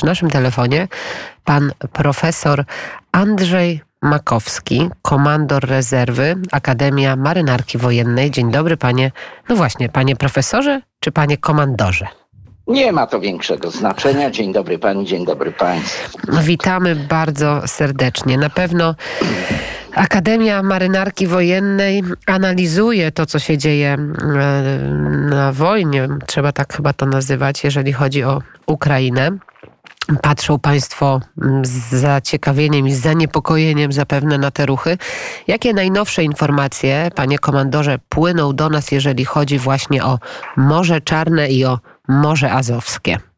przy naszym telefonie pan profesor Andrzej Makowski, komandor rezerwy Akademia Marynarki Wojennej. Dzień dobry, panie, no właśnie, panie profesorze czy panie komandorze? Nie ma to większego znaczenia. Dzień dobry pani, dzień dobry państwu. Witamy bardzo serdecznie. Na pewno Akademia Marynarki Wojennej analizuje to, co się dzieje e, na wojnie, trzeba tak chyba to nazywać, jeżeli chodzi o Ukrainę. Patrzą Państwo z zaciekawieniem i z zaniepokojeniem zapewne na te ruchy. Jakie najnowsze informacje, panie komandorze, płyną do nas, jeżeli chodzi właśnie o Morze Czarne i o Morze Azowskie?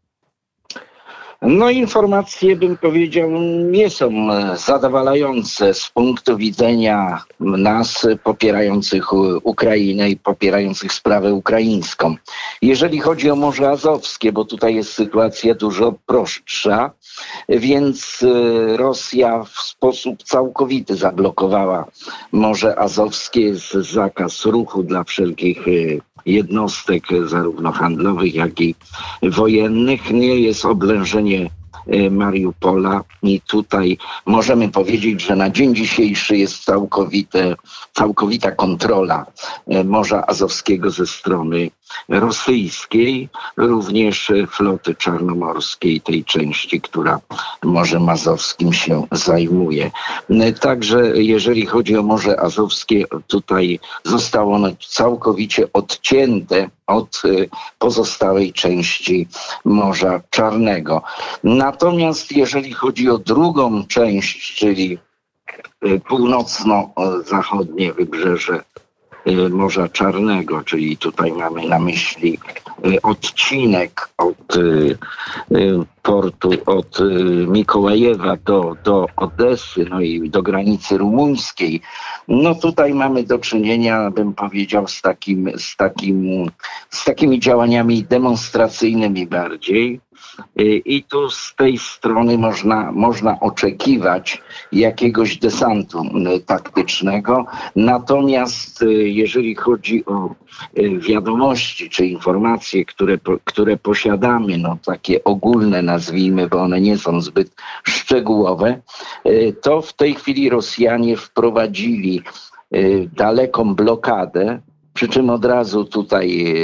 No informacje, bym powiedział, nie są zadowalające z punktu widzenia nas popierających Ukrainę i popierających sprawę ukraińską. Jeżeli chodzi o Morze Azowskie, bo tutaj jest sytuacja dużo prostsza, więc e, Rosja w sposób całkowity zablokowała Morze Azowskie, jest zakaz ruchu dla wszelkich e, jednostek zarówno handlowych, jak i wojennych. Nie jest oblężenie e, Mariupola i tutaj możemy powiedzieć, że na dzień dzisiejszy jest całkowite, całkowita kontrola e, Morza Azowskiego ze strony rosyjskiej, również floty czarnomorskiej, tej części, która Morzem Azowskim się zajmuje. Także jeżeli chodzi o Morze Azowskie, tutaj zostało ono całkowicie odcięte od y, pozostałej części Morza Czarnego. Natomiast jeżeli chodzi o drugą część, czyli y, północno-zachodnie wybrzeże Morza Czarnego, czyli tutaj mamy na myśli y, odcinek od y, portu, od Mikołajewa do, do Odesy, no i do granicy rumuńskiej. No tutaj mamy do czynienia, bym powiedział, z, takim, z, takim, z takimi działaniami demonstracyjnymi bardziej. I tu z tej strony można, można oczekiwać jakiegoś desantu taktycznego. Natomiast jeżeli chodzi o wiadomości czy informacje, które, które posiadamy, no takie ogólne nazwijmy, bo one nie są zbyt szczegółowe, to w tej chwili Rosjanie wprowadzili daleką blokadę przy czym od razu tutaj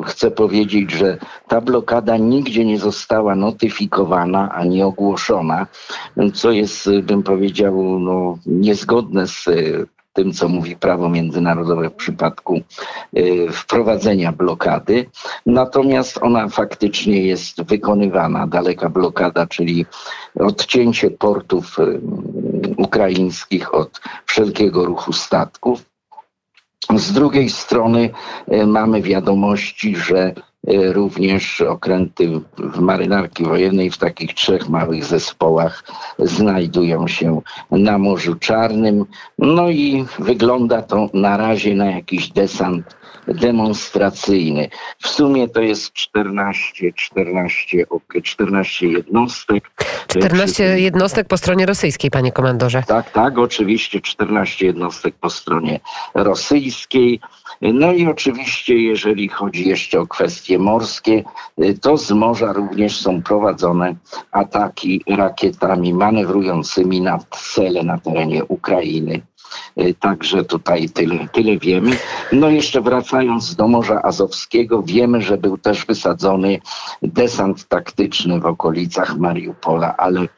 e, chcę powiedzieć, że ta blokada nigdzie nie została notyfikowana ani ogłoszona, co jest, bym powiedział, no, niezgodne z e, tym, co mówi prawo międzynarodowe w przypadku e, wprowadzenia blokady. Natomiast ona faktycznie jest wykonywana, daleka blokada, czyli odcięcie portów ukraińskich od wszelkiego ruchu statków. Z drugiej strony e, mamy wiadomości, że e, również okręty marynarki wojennej w takich trzech małych zespołach znajdują się na Morzu Czarnym. No i wygląda to na razie na jakiś desant demonstracyjny. W sumie to jest 14, 14, 14 jednostek. 14 jednostek po stronie rosyjskiej, panie komandorze. Tak, tak, oczywiście 14 jednostek po stronie rosyjskiej. No i oczywiście, jeżeli chodzi jeszcze o kwestie morskie, to z morza również są prowadzone ataki rakietami manewrującymi nad cele na terenie Ukrainy. Y, także tutaj tyle, tyle wiemy. No jeszcze wracając do Morza Azowskiego, wiemy, że był też wysadzony desant taktyczny w okolicach Mariupola, ale y,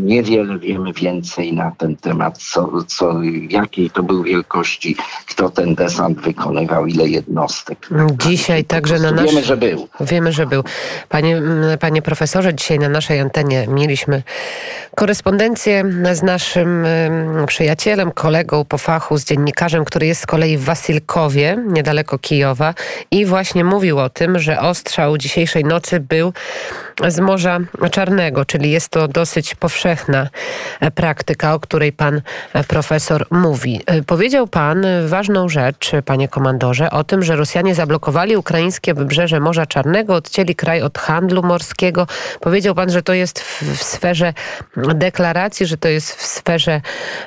niewiele wiemy więcej na ten temat, co, co, jakiej to był wielkości, kto ten desant wykonywał, ile jednostek. Dzisiaj także na naszym... Wiemy, że był. Wiemy, że był. Panie, panie profesorze, dzisiaj na naszej antenie mieliśmy korespondencję z naszym przyjacielem, kolegą, kolegą po fachu, z dziennikarzem, który jest z kolei w Wasylkowie, niedaleko Kijowa i właśnie mówił o tym, że ostrzał dzisiejszej nocy był z Morza Czarnego, czyli jest to dosyć powszechna praktyka, o której pan profesor mówi. Powiedział pan ważną rzecz, panie komandorze, o tym, że Rosjanie zablokowali ukraińskie wybrzeże Morza Czarnego, odcięli kraj od handlu morskiego. Powiedział pan, że to jest w sferze deklaracji, że to jest w sferze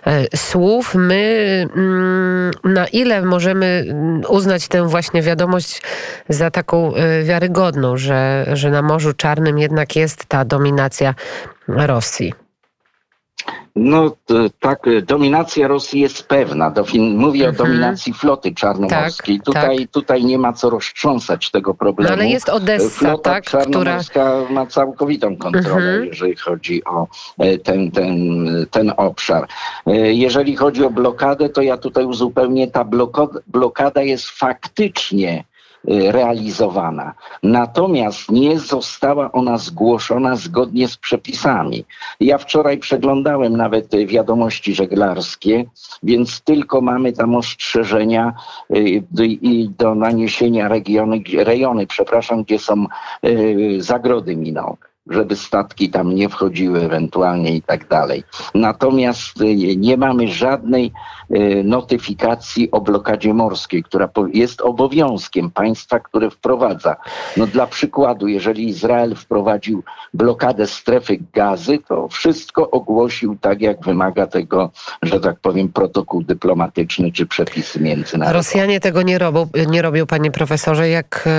e, słów. My mm, na ile możemy uznać tę właśnie wiadomość za taką wiarygodną, że, że na Morzu Czarnym jednak jest ta dominacja Rosji. No tak, dominacja Rosji jest pewna. Mówię mhm. o dominacji floty czarnomorskiej. Tak, tutaj, tak. tutaj nie ma co roztrząsać tego problemu. No ale jest Odessa, Flota tak, czarnomorska która... ma całkowitą kontrolę, mhm. jeżeli chodzi o e, ten, ten, ten obszar. E, jeżeli chodzi o blokadę, to ja tutaj uzupełnię, ta blokada jest faktycznie realizowana. Natomiast nie została ona zgłoszona zgodnie z przepisami. Ja wczoraj przeglądałem nawet wiadomości żeglarskie, więc tylko mamy tam ostrzeżenia y, i do naniesienia regiony, rejony, przepraszam, gdzie są y, zagrody minowe żeby statki tam nie wchodziły ewentualnie i tak dalej. Natomiast y, nie mamy żadnej y, notyfikacji o blokadzie morskiej, która jest obowiązkiem państwa, które wprowadza. No dla przykładu, jeżeli Izrael wprowadził blokadę strefy gazy, to wszystko ogłosił tak, jak wymaga tego, że tak powiem, protokół dyplomatyczny czy przepisy międzynarodowe. Rosjanie tego nie robią, nie robią panie profesorze, jak,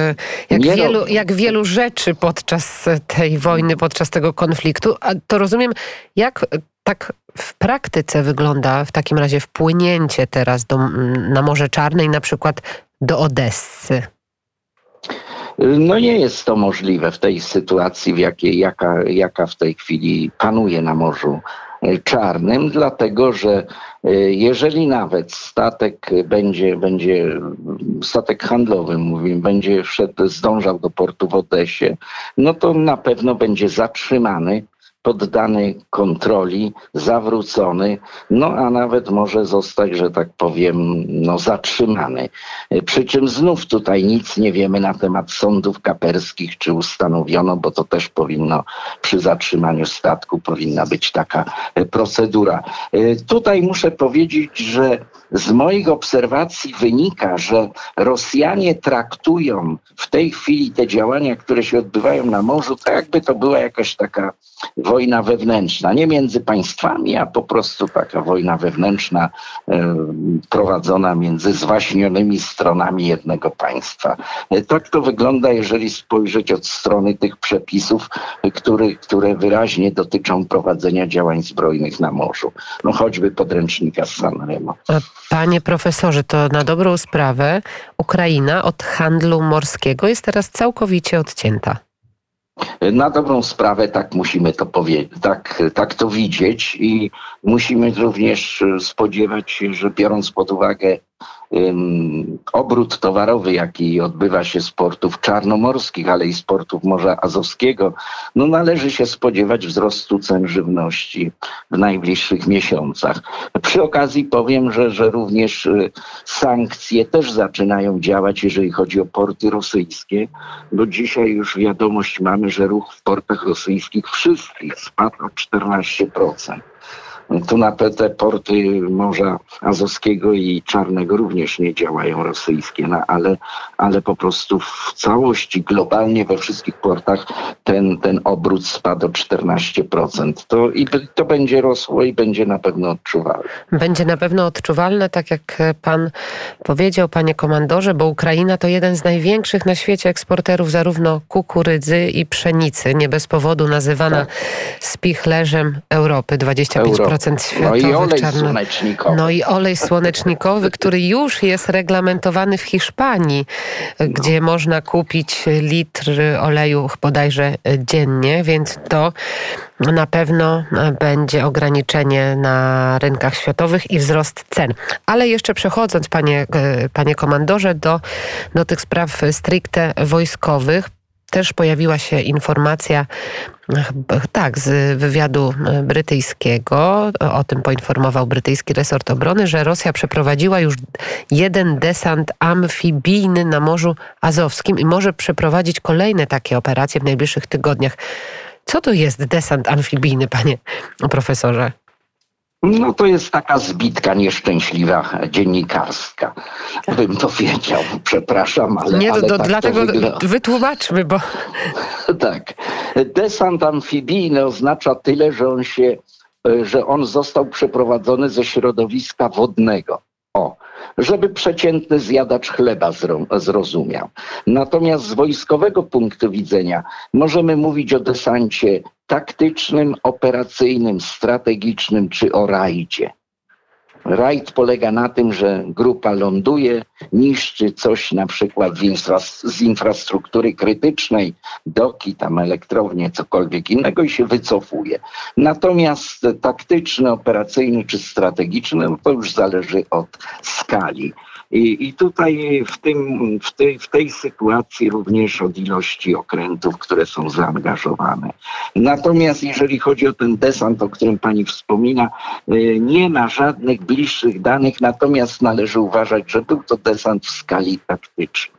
jak, wielu, jak wielu rzeczy podczas tej wojny wojny, podczas tego konfliktu. A to rozumiem, jak tak w praktyce wygląda w takim razie wpłynięcie teraz do, na Morze Czarne i na przykład do Odessy? No nie jest to możliwe w tej sytuacji, w jakiej, jaka, jaka w tej chwili panuje na Morzu Czarnym, dlatego że e, jeżeli nawet statek będzie, będzie statek handlowy, mówimy, będzie wszedł, zdążał do portu w Odesie, no to na pewno będzie zatrzymany poddany kontroli, zawrócony, no a nawet może zostać, że tak powiem, no, zatrzymany. Przy czym znów tutaj nic nie wiemy na temat sądów kaperskich, czy ustanowiono, bo to też powinno przy zatrzymaniu statku powinna być taka procedura. Tutaj muszę powiedzieć, że z moich obserwacji wynika, że Rosjanie traktują w tej chwili te działania, które się odbywają na morzu, tak jakby to była jakaś taka wojna wewnętrzna, nie między państwami, a po prostu taka wojna wewnętrzna e, prowadzona między zwaśnionymi stronami jednego państwa. E, tak to wygląda, jeżeli spojrzeć od strony tych przepisów, który, które wyraźnie dotyczą prowadzenia działań zbrojnych na morzu. No choćby podręcznika z Sanremo. Panie profesorze, to na dobrą sprawę Ukraina od handlu morskiego jest teraz całkowicie odcięta. Na dobrą sprawę tak musimy to powiedzieć, tak, tak to widzieć i musimy również spodziewać się, że biorąc pod uwagę obrót towarowy, jaki odbywa się z portów czarnomorskich, ale i z portów Morza Azowskiego, no należy się spodziewać wzrostu cen żywności w najbliższych miesiącach. Przy okazji powiem, że, że również y, sankcje też zaczynają działać, jeżeli chodzi o porty rosyjskie, bo dzisiaj już wiadomość mamy, że ruch w portach rosyjskich wszystkich spadł o 14%. Tu na te porty Morza Azowskiego i Czarnego również nie działają rosyjskie, no, ale, ale po prostu w całości, globalnie we wszystkich portach ten, ten obrót spadł o 14%. To, I to będzie rosło i będzie na pewno odczuwalne. Będzie na pewno odczuwalne, tak jak pan powiedział, panie komandorze, bo Ukraina to jeden z największych na świecie eksporterów zarówno kukurydzy i pszenicy, nie bez powodu nazywana tak. spichlerzem Europy, 25% Euro światowych. No i olej czarno... słonecznikowy. No i olej słonecznikowy, który już jest reglamentowany w Hiszpanii, gdzie no. można kupić litr oleju bodajże dziennie, więc to na pewno będzie ograniczenie na rynkach światowych i wzrost cen. Ale jeszcze przechodząc, panie, panie komandorze, do, do tych spraw stricte wojskowych, też pojawiła się informacja, tak, z wywiadu brytyjskiego, o tym poinformował brytyjski resort obrony, że Rosja przeprowadziła już jeden desant amfibijny na Morzu Azowskim i może przeprowadzić kolejne takie operacje w najbliższych tygodniach. Co to jest desant amfibijny, panie profesorze? No to jest taka zbitka nieszczęśliwa dziennikarska, bym powiedział. Przepraszam, ale. Nie, ale to, tak dlatego to wytłumaczmy, bo. tak. Desant amfibijny oznacza tyle, że on się, że on został przeprowadzony ze środowiska wodnego. Żeby przeciętny zjadacz chleba zrozumiał. Natomiast z wojskowego punktu widzenia możemy mówić o desancie taktycznym, operacyjnym, strategicznym czy o rajdzie. Rajd polega na tym, że grupa ląduje, niszczy coś na przykład z infrastruktury krytycznej, doki, tam elektrownie, cokolwiek innego i się wycofuje. Natomiast taktyczny, operacyjny czy strategiczny, no to już zależy od skali. I, I tutaj w, tym, w, tej, w tej sytuacji również od ilości okrętów, które są zaangażowane. Natomiast jeżeli chodzi o ten desant, o którym pani wspomina, y, nie ma żadnych bliższych danych, natomiast należy uważać, że był to desant w skali taktycznej.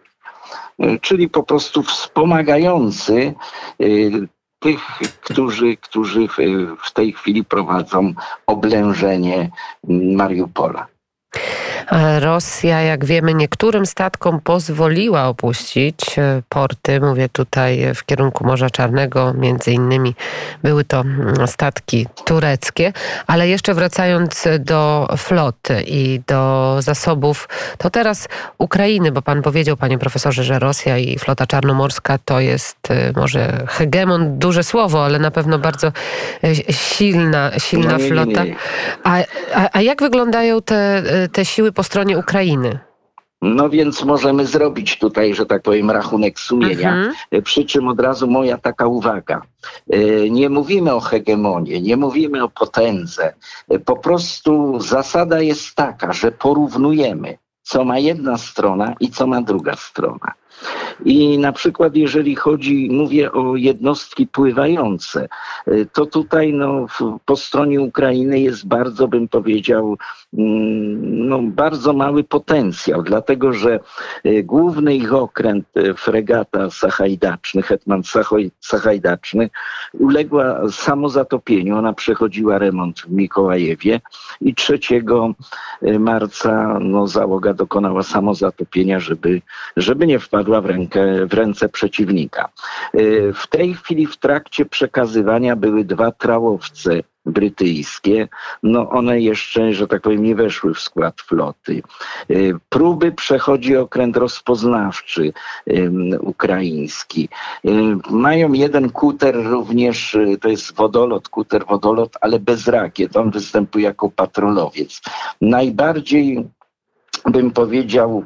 Y, czyli po prostu wspomagający y, tych, którzy, którzy w tej chwili prowadzą oblężenie Mariupola. Rosja, jak wiemy, niektórym statkom pozwoliła opuścić e, porty. Mówię tutaj w kierunku Morza Czarnego, między innymi były to mm, statki tureckie. Ale jeszcze wracając do floty i do zasobów, to teraz Ukrainy, bo pan powiedział, panie profesorze, że Rosja i flota czarnomorska to jest e, może hegemon, duże słowo, ale na pewno bardzo e, silna, silna flota. A, a, a jak wyglądają te, te siły po stronie Ukrainy. No więc możemy zrobić tutaj, że tak powiem, rachunek sumienia. Mhm. Przy czym od razu moja taka uwaga. E, nie mówimy o hegemonie, nie mówimy o potędze. E, po prostu zasada jest taka, że porównujemy, co ma jedna strona i co ma druga strona. I na przykład, jeżeli chodzi, mówię o jednostki pływające, y, to tutaj no, po stronie Ukrainy jest bardzo, bym powiedział, mm, no, bardzo mały potencjał, dlatego że y, główny ich okręt, y, fregata Sachajdaczny, Hetman Sachajdaczny, uległa samozatopieniu. Ona przechodziła remont w Mikołajewie i 3 marca no, załoga dokonała samozatopienia, żeby, żeby nie wpadła w, rękę, w ręce przeciwnika. Y, w tej chwili w trakcie przekazywania były dwa trałowce brytyjskie, no one jeszcze, że tak powiem, nie weszły w skład floty. Y, próby przechodzi okręt rozpoznawczy ukraiński. Y, mają jeden kuter również, to jest wodolot, kuter wodolot, ale bez rakiet. On występuje jako patrolowiec. Najbardziej bym powiedział,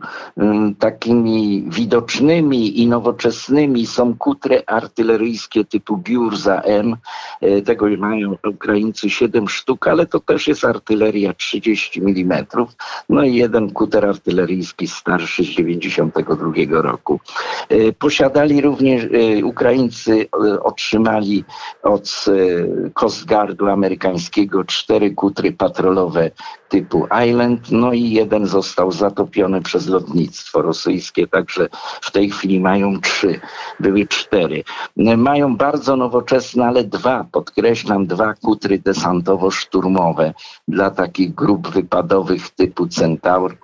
takimi widocznymi i nowoczesnymi są kutry artyleryjskie typu Biurza M. E, tego mają Ukraińcy 7 sztuk, ale to też jest artyleria 30 mm. No i jeden kuter artyleryjski starszy z 92 roku. E, posiadali również, e, Ukraińcy otrzymali od Coast Guardu amerykańskiego cztery kutry patrolowe typu Island, no i jeden został zatopiony przez lotnictwo rosyjskie, także w tej chwili mają trzy, były cztery. Mają bardzo nowoczesne, ale dwa, podkreślam, dwa kutry desantowo-szturmowe dla takich grup wypadowych typu Centaur.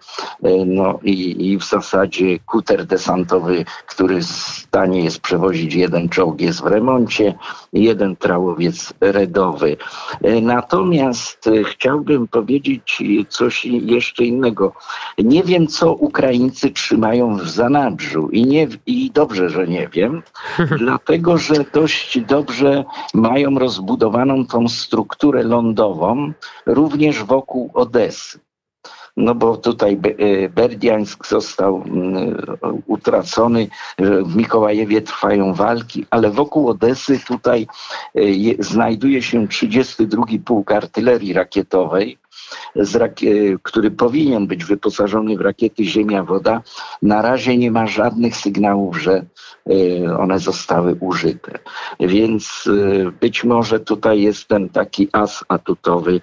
No i, i w zasadzie kuter desantowy, który w stanie jest przewozić jeden czołg, jest w remoncie, jeden trałowiec redowy. Natomiast chciałbym powiedzieć coś jeszcze innego. Nie wiem, co Ukraińcy trzymają w zanadrzu i, nie, i dobrze, że nie wiem, dlatego że dość dobrze mają rozbudowaną tą strukturę lądową również wokół Odesy no bo tutaj e, Berdiańsk został mm, utracony, w Mikołajewie trwają walki, ale wokół Odesy tutaj e, znajduje się 32 Pułk Artylerii Rakietowej, który powinien być wyposażony w rakiety Ziemia-Woda, na razie nie ma żadnych sygnałów, że e, one zostały użyte. Więc e, być może tutaj jest ten taki as atutowy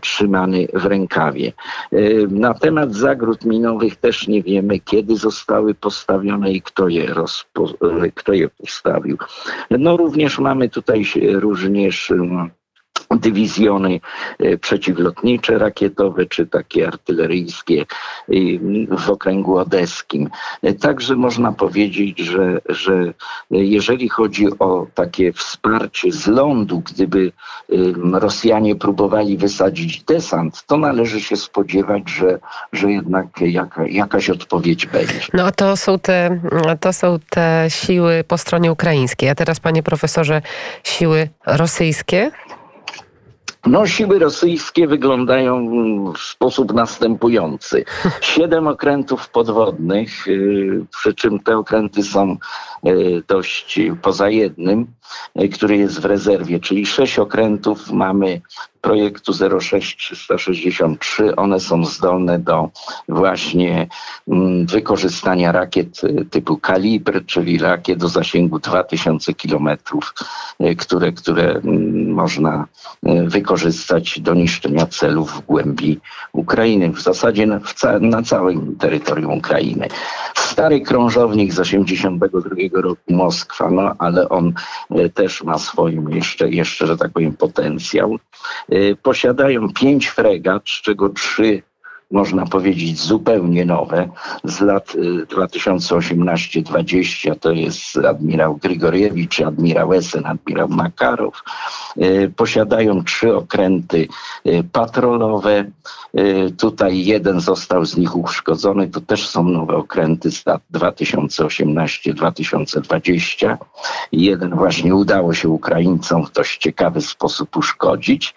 trzymany w rękawie. E, na temat zagród minowych też nie wiemy, kiedy zostały postawione i kto je, rozpo- kto je postawił. No również mamy tutaj również dywizjony e, przeciwlotnicze rakietowe, czy takie artyleryjskie w okręgu odeskim. E, także można powiedzieć, że, że jeżeli chodzi o takie wsparcie z lądu, gdyby Rosjanie próbowali wysadzić desant, to należy się spodziewać, że, że jednak jaka, jakaś odpowiedź będzie. No a to są, te, to są te siły po stronie ukraińskiej. A teraz, panie profesorze, siły rosyjskie? No, siły rosyjskie wyglądają w sposób następujący. Siedem okrętów podwodnych, y, przy czym te okręty są dość poza jednym, y, który jest w rezerwie, czyli sześć okrętów mamy projektu 06363. One są zdolne do właśnie mm, wykorzystania rakiet y, typu kalibr, czyli rakiet o zasięgu 2000 kilometrów, y, które, które mm, można wykorzystać do niszczenia celów w głębi Ukrainy, w zasadzie na, w ca na całym terytorium Ukrainy. Stary krążownik z 1982 roku Moskwa, no ale on też ma swoim jeszcze, jeszcze, że tak powiem, potencjał. Y, posiadają pięć fregat, z czego trzy można powiedzieć, zupełnie nowe z lat 2018-2020. Y, to jest admirał Grigoriewicz, admirał Esen, admirał Makarow. Y, posiadają trzy okręty y, patrolowe. Tutaj jeden został z nich uszkodzony. To też są nowe okręty z lat 2018-2020. Jeden właśnie udało się Ukraińcom w dość ciekawy sposób uszkodzić.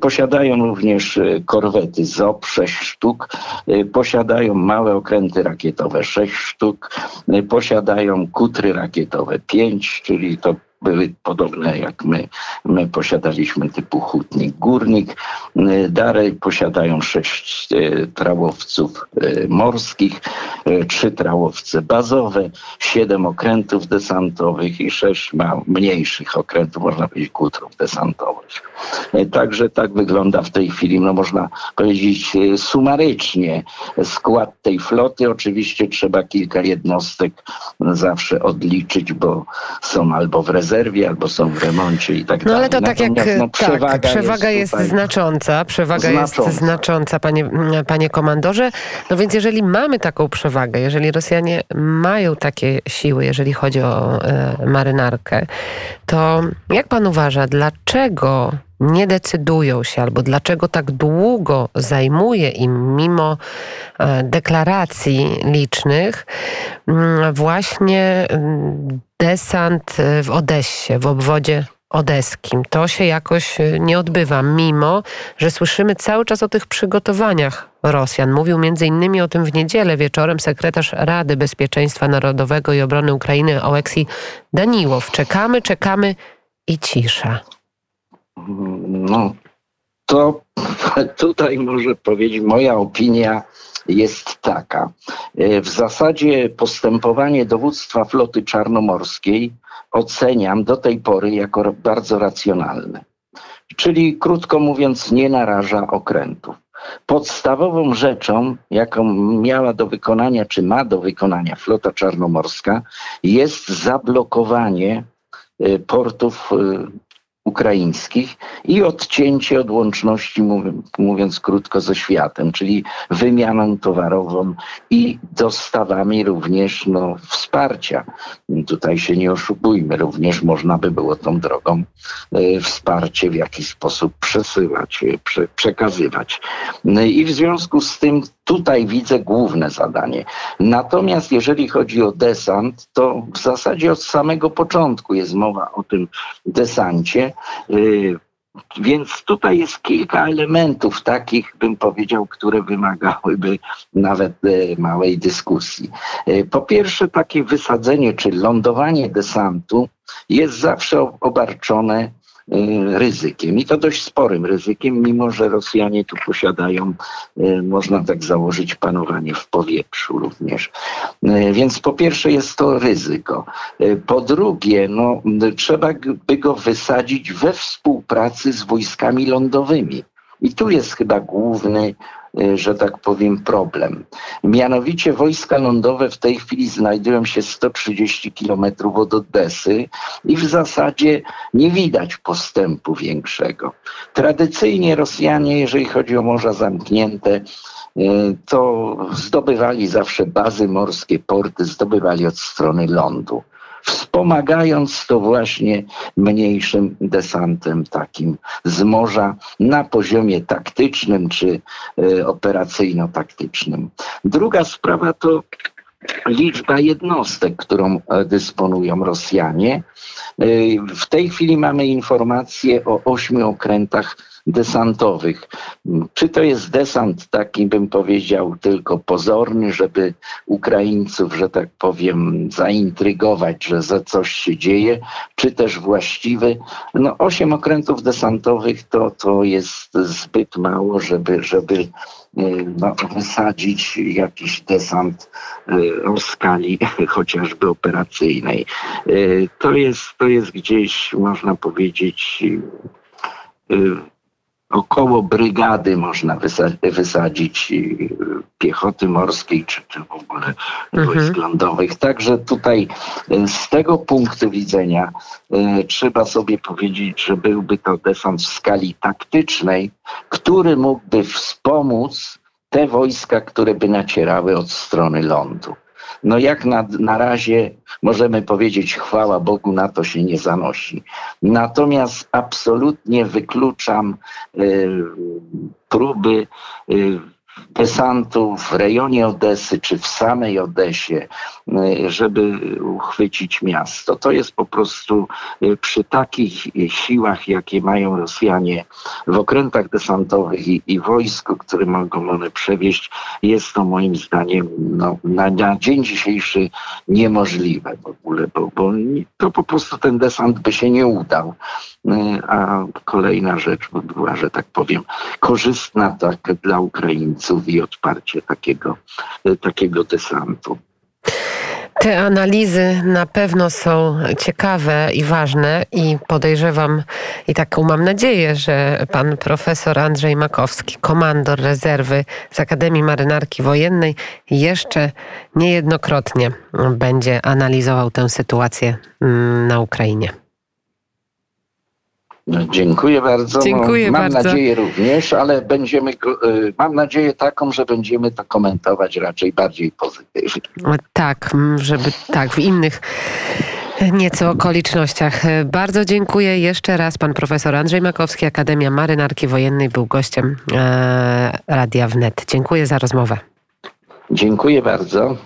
Posiadają również korwety ZOP 6 sztuk y, posiadają małe okręty rakietowe 6 sztuk, y, posiadają kutry rakietowe 5, czyli to były podobne jak my, my posiadaliśmy typu hutnik, górnik. Y, dalej posiadają sześć y, trałowców y, morskich, trzy trałowce bazowe, siedem okrętów desantowych i sześć mniejszych okrętów, można powiedzieć, kutrów desantowych. Także tak wygląda w tej chwili, no można powiedzieć sumarycznie skład tej floty. Oczywiście trzeba kilka jednostek zawsze odliczyć, bo są albo w rezerwie, rezerwie, albo są w remoncie i tak dalej. No ale to tak jak no, przewaga, tak, przewaga jest, jest znacząca, przewaga znacząca. jest znacząca, panie, panie komandorze. No więc jeżeli mamy taką przewagę, jeżeli Rosjanie mają takie siły, jeżeli chodzi o e, marynarkę, to jak pan uważa, dlaczego nie decydują się, albo dlaczego tak długo zajmuje im, mimo e, deklaracji licznych, mm, właśnie mm, desant e, w Odessie, w obwodzie odeskim. To się jakoś e, nie odbywa, mimo że słyszymy cały czas o tych przygotowaniach Rosjan. Mówił innymi o tym w niedzielę wieczorem sekretarz Rady Bezpieczeństwa Narodowego i Obrony Ukrainy Oleksij Daniłow. Czekamy, czekamy i cisza. No, to tutaj może powiedzieć moja opinia jest taka. E, w zasadzie postępowanie dowództwa floty czarnomorskiej oceniam do tej pory jako bardzo racjonalne. Czyli krótko mówiąc, nie naraża okrętów. Podstawową rzeczą, jaką miała do wykonania, czy ma do wykonania flota czarnomorska, jest zablokowanie e, portów e, ukraińskich i odcięcie od łączności, mówiąc krótko, ze światem, czyli wymianą towarową i dostawami również no, wsparcia. Tutaj się nie oszukujmy, również można by było tą drogą e, wsparcie w jakiś sposób przesyłać, e, prze, przekazywać. No I w związku z tym tutaj widzę główne zadanie. Natomiast jeżeli chodzi o desant, to w zasadzie od samego początku jest mowa o tym desancie. Y, więc tutaj jest kilka elementów takich, bym powiedział, które wymagałyby nawet y, małej dyskusji. Y, po pierwsze, takie wysadzenie czy lądowanie desantu jest zawsze obarczone ryzykiem i to dość sporym ryzykiem, mimo że Rosjanie tu posiadają, y, można tak założyć, panowanie w powietrzu również. Y, więc po pierwsze jest to ryzyko. Po drugie, no, trzeba by go wysadzić we współpracy z wojskami lądowymi. I tu jest chyba główny że tak powiem, problem. Mianowicie wojska lądowe w tej chwili znajdują się 130 kilometrów od Odesy i w zasadzie nie widać postępu większego. Tradycyjnie Rosjanie, jeżeli chodzi o morza zamknięte, y, to zdobywali zawsze bazy morskie, porty, zdobywali od strony lądu wspomagając to właśnie mniejszym desantem takim z morza na poziomie taktycznym czy y, operacyjno-taktycznym. Druga sprawa to liczba jednostek, którą e, dysponują Rosjanie. Y, w tej chwili mamy informacje o ośmiu okrętach desantowych. Czy to jest desant taki, bym powiedział, tylko pozorny, żeby Ukraińców, że tak powiem, zaintrygować, że za coś się dzieje, czy też właściwy? No, osiem okrętów desantowych to, to jest zbyt mało, żeby, żeby y, no, wysadzić jakiś desant y, o skali chociażby operacyjnej. Y, to jest, to jest gdzieś, można powiedzieć, około brygady można wysadzić y, piechoty morskiej czy, czy w ogóle mhm. wojsk lądowych. Także tutaj y, z tego punktu widzenia y, trzeba sobie powiedzieć, że byłby to desant w skali taktycznej, który mógłby wspomóc te wojska, które by nacierały od strony lądu. No jak na, na razie możemy powiedzieć, chwała Bogu, na to się nie zanosi. Natomiast absolutnie wykluczam y, próby y, desantu w rejonie Odesy czy w samej Odesie, y, żeby uchwycić miasto. To jest po prostu y, przy takich siłach, jakie mają Rosjanie w okrętach desantowych i, i wojsku, które mogą one przewieźć, jest to moim zdaniem no, na, na dzień dzisiejszy niemożliwe w ogóle, bo, bo to po prostu ten desant by się nie udał. Y, a kolejna rzecz by była, że tak powiem, korzystna tak dla Ukraińców i odparcie takiego, takiego desantu. Te analizy na pewno są ciekawe i ważne i podejrzewam i taką mam nadzieję, że pan profesor Andrzej Makowski, komandor rezerwy z Akademii Marynarki Wojennej jeszcze niejednokrotnie będzie analizował tę sytuację mm, na Ukrainie. No, dziękuję bardzo. Dziękuję mam bardzo. nadzieję również, ale będziemy, y, mam nadzieję taką, że będziemy to komentować raczej bardziej pozytywnie. Tak, żeby tak, w innych nieco okolicznościach. Bardzo dziękuję jeszcze raz. Pan profesor Andrzej Makowski, Akademia Marynarki Wojennej był gościem e, Radia Wnet. Dziękuję za rozmowę. Dziękuję bardzo.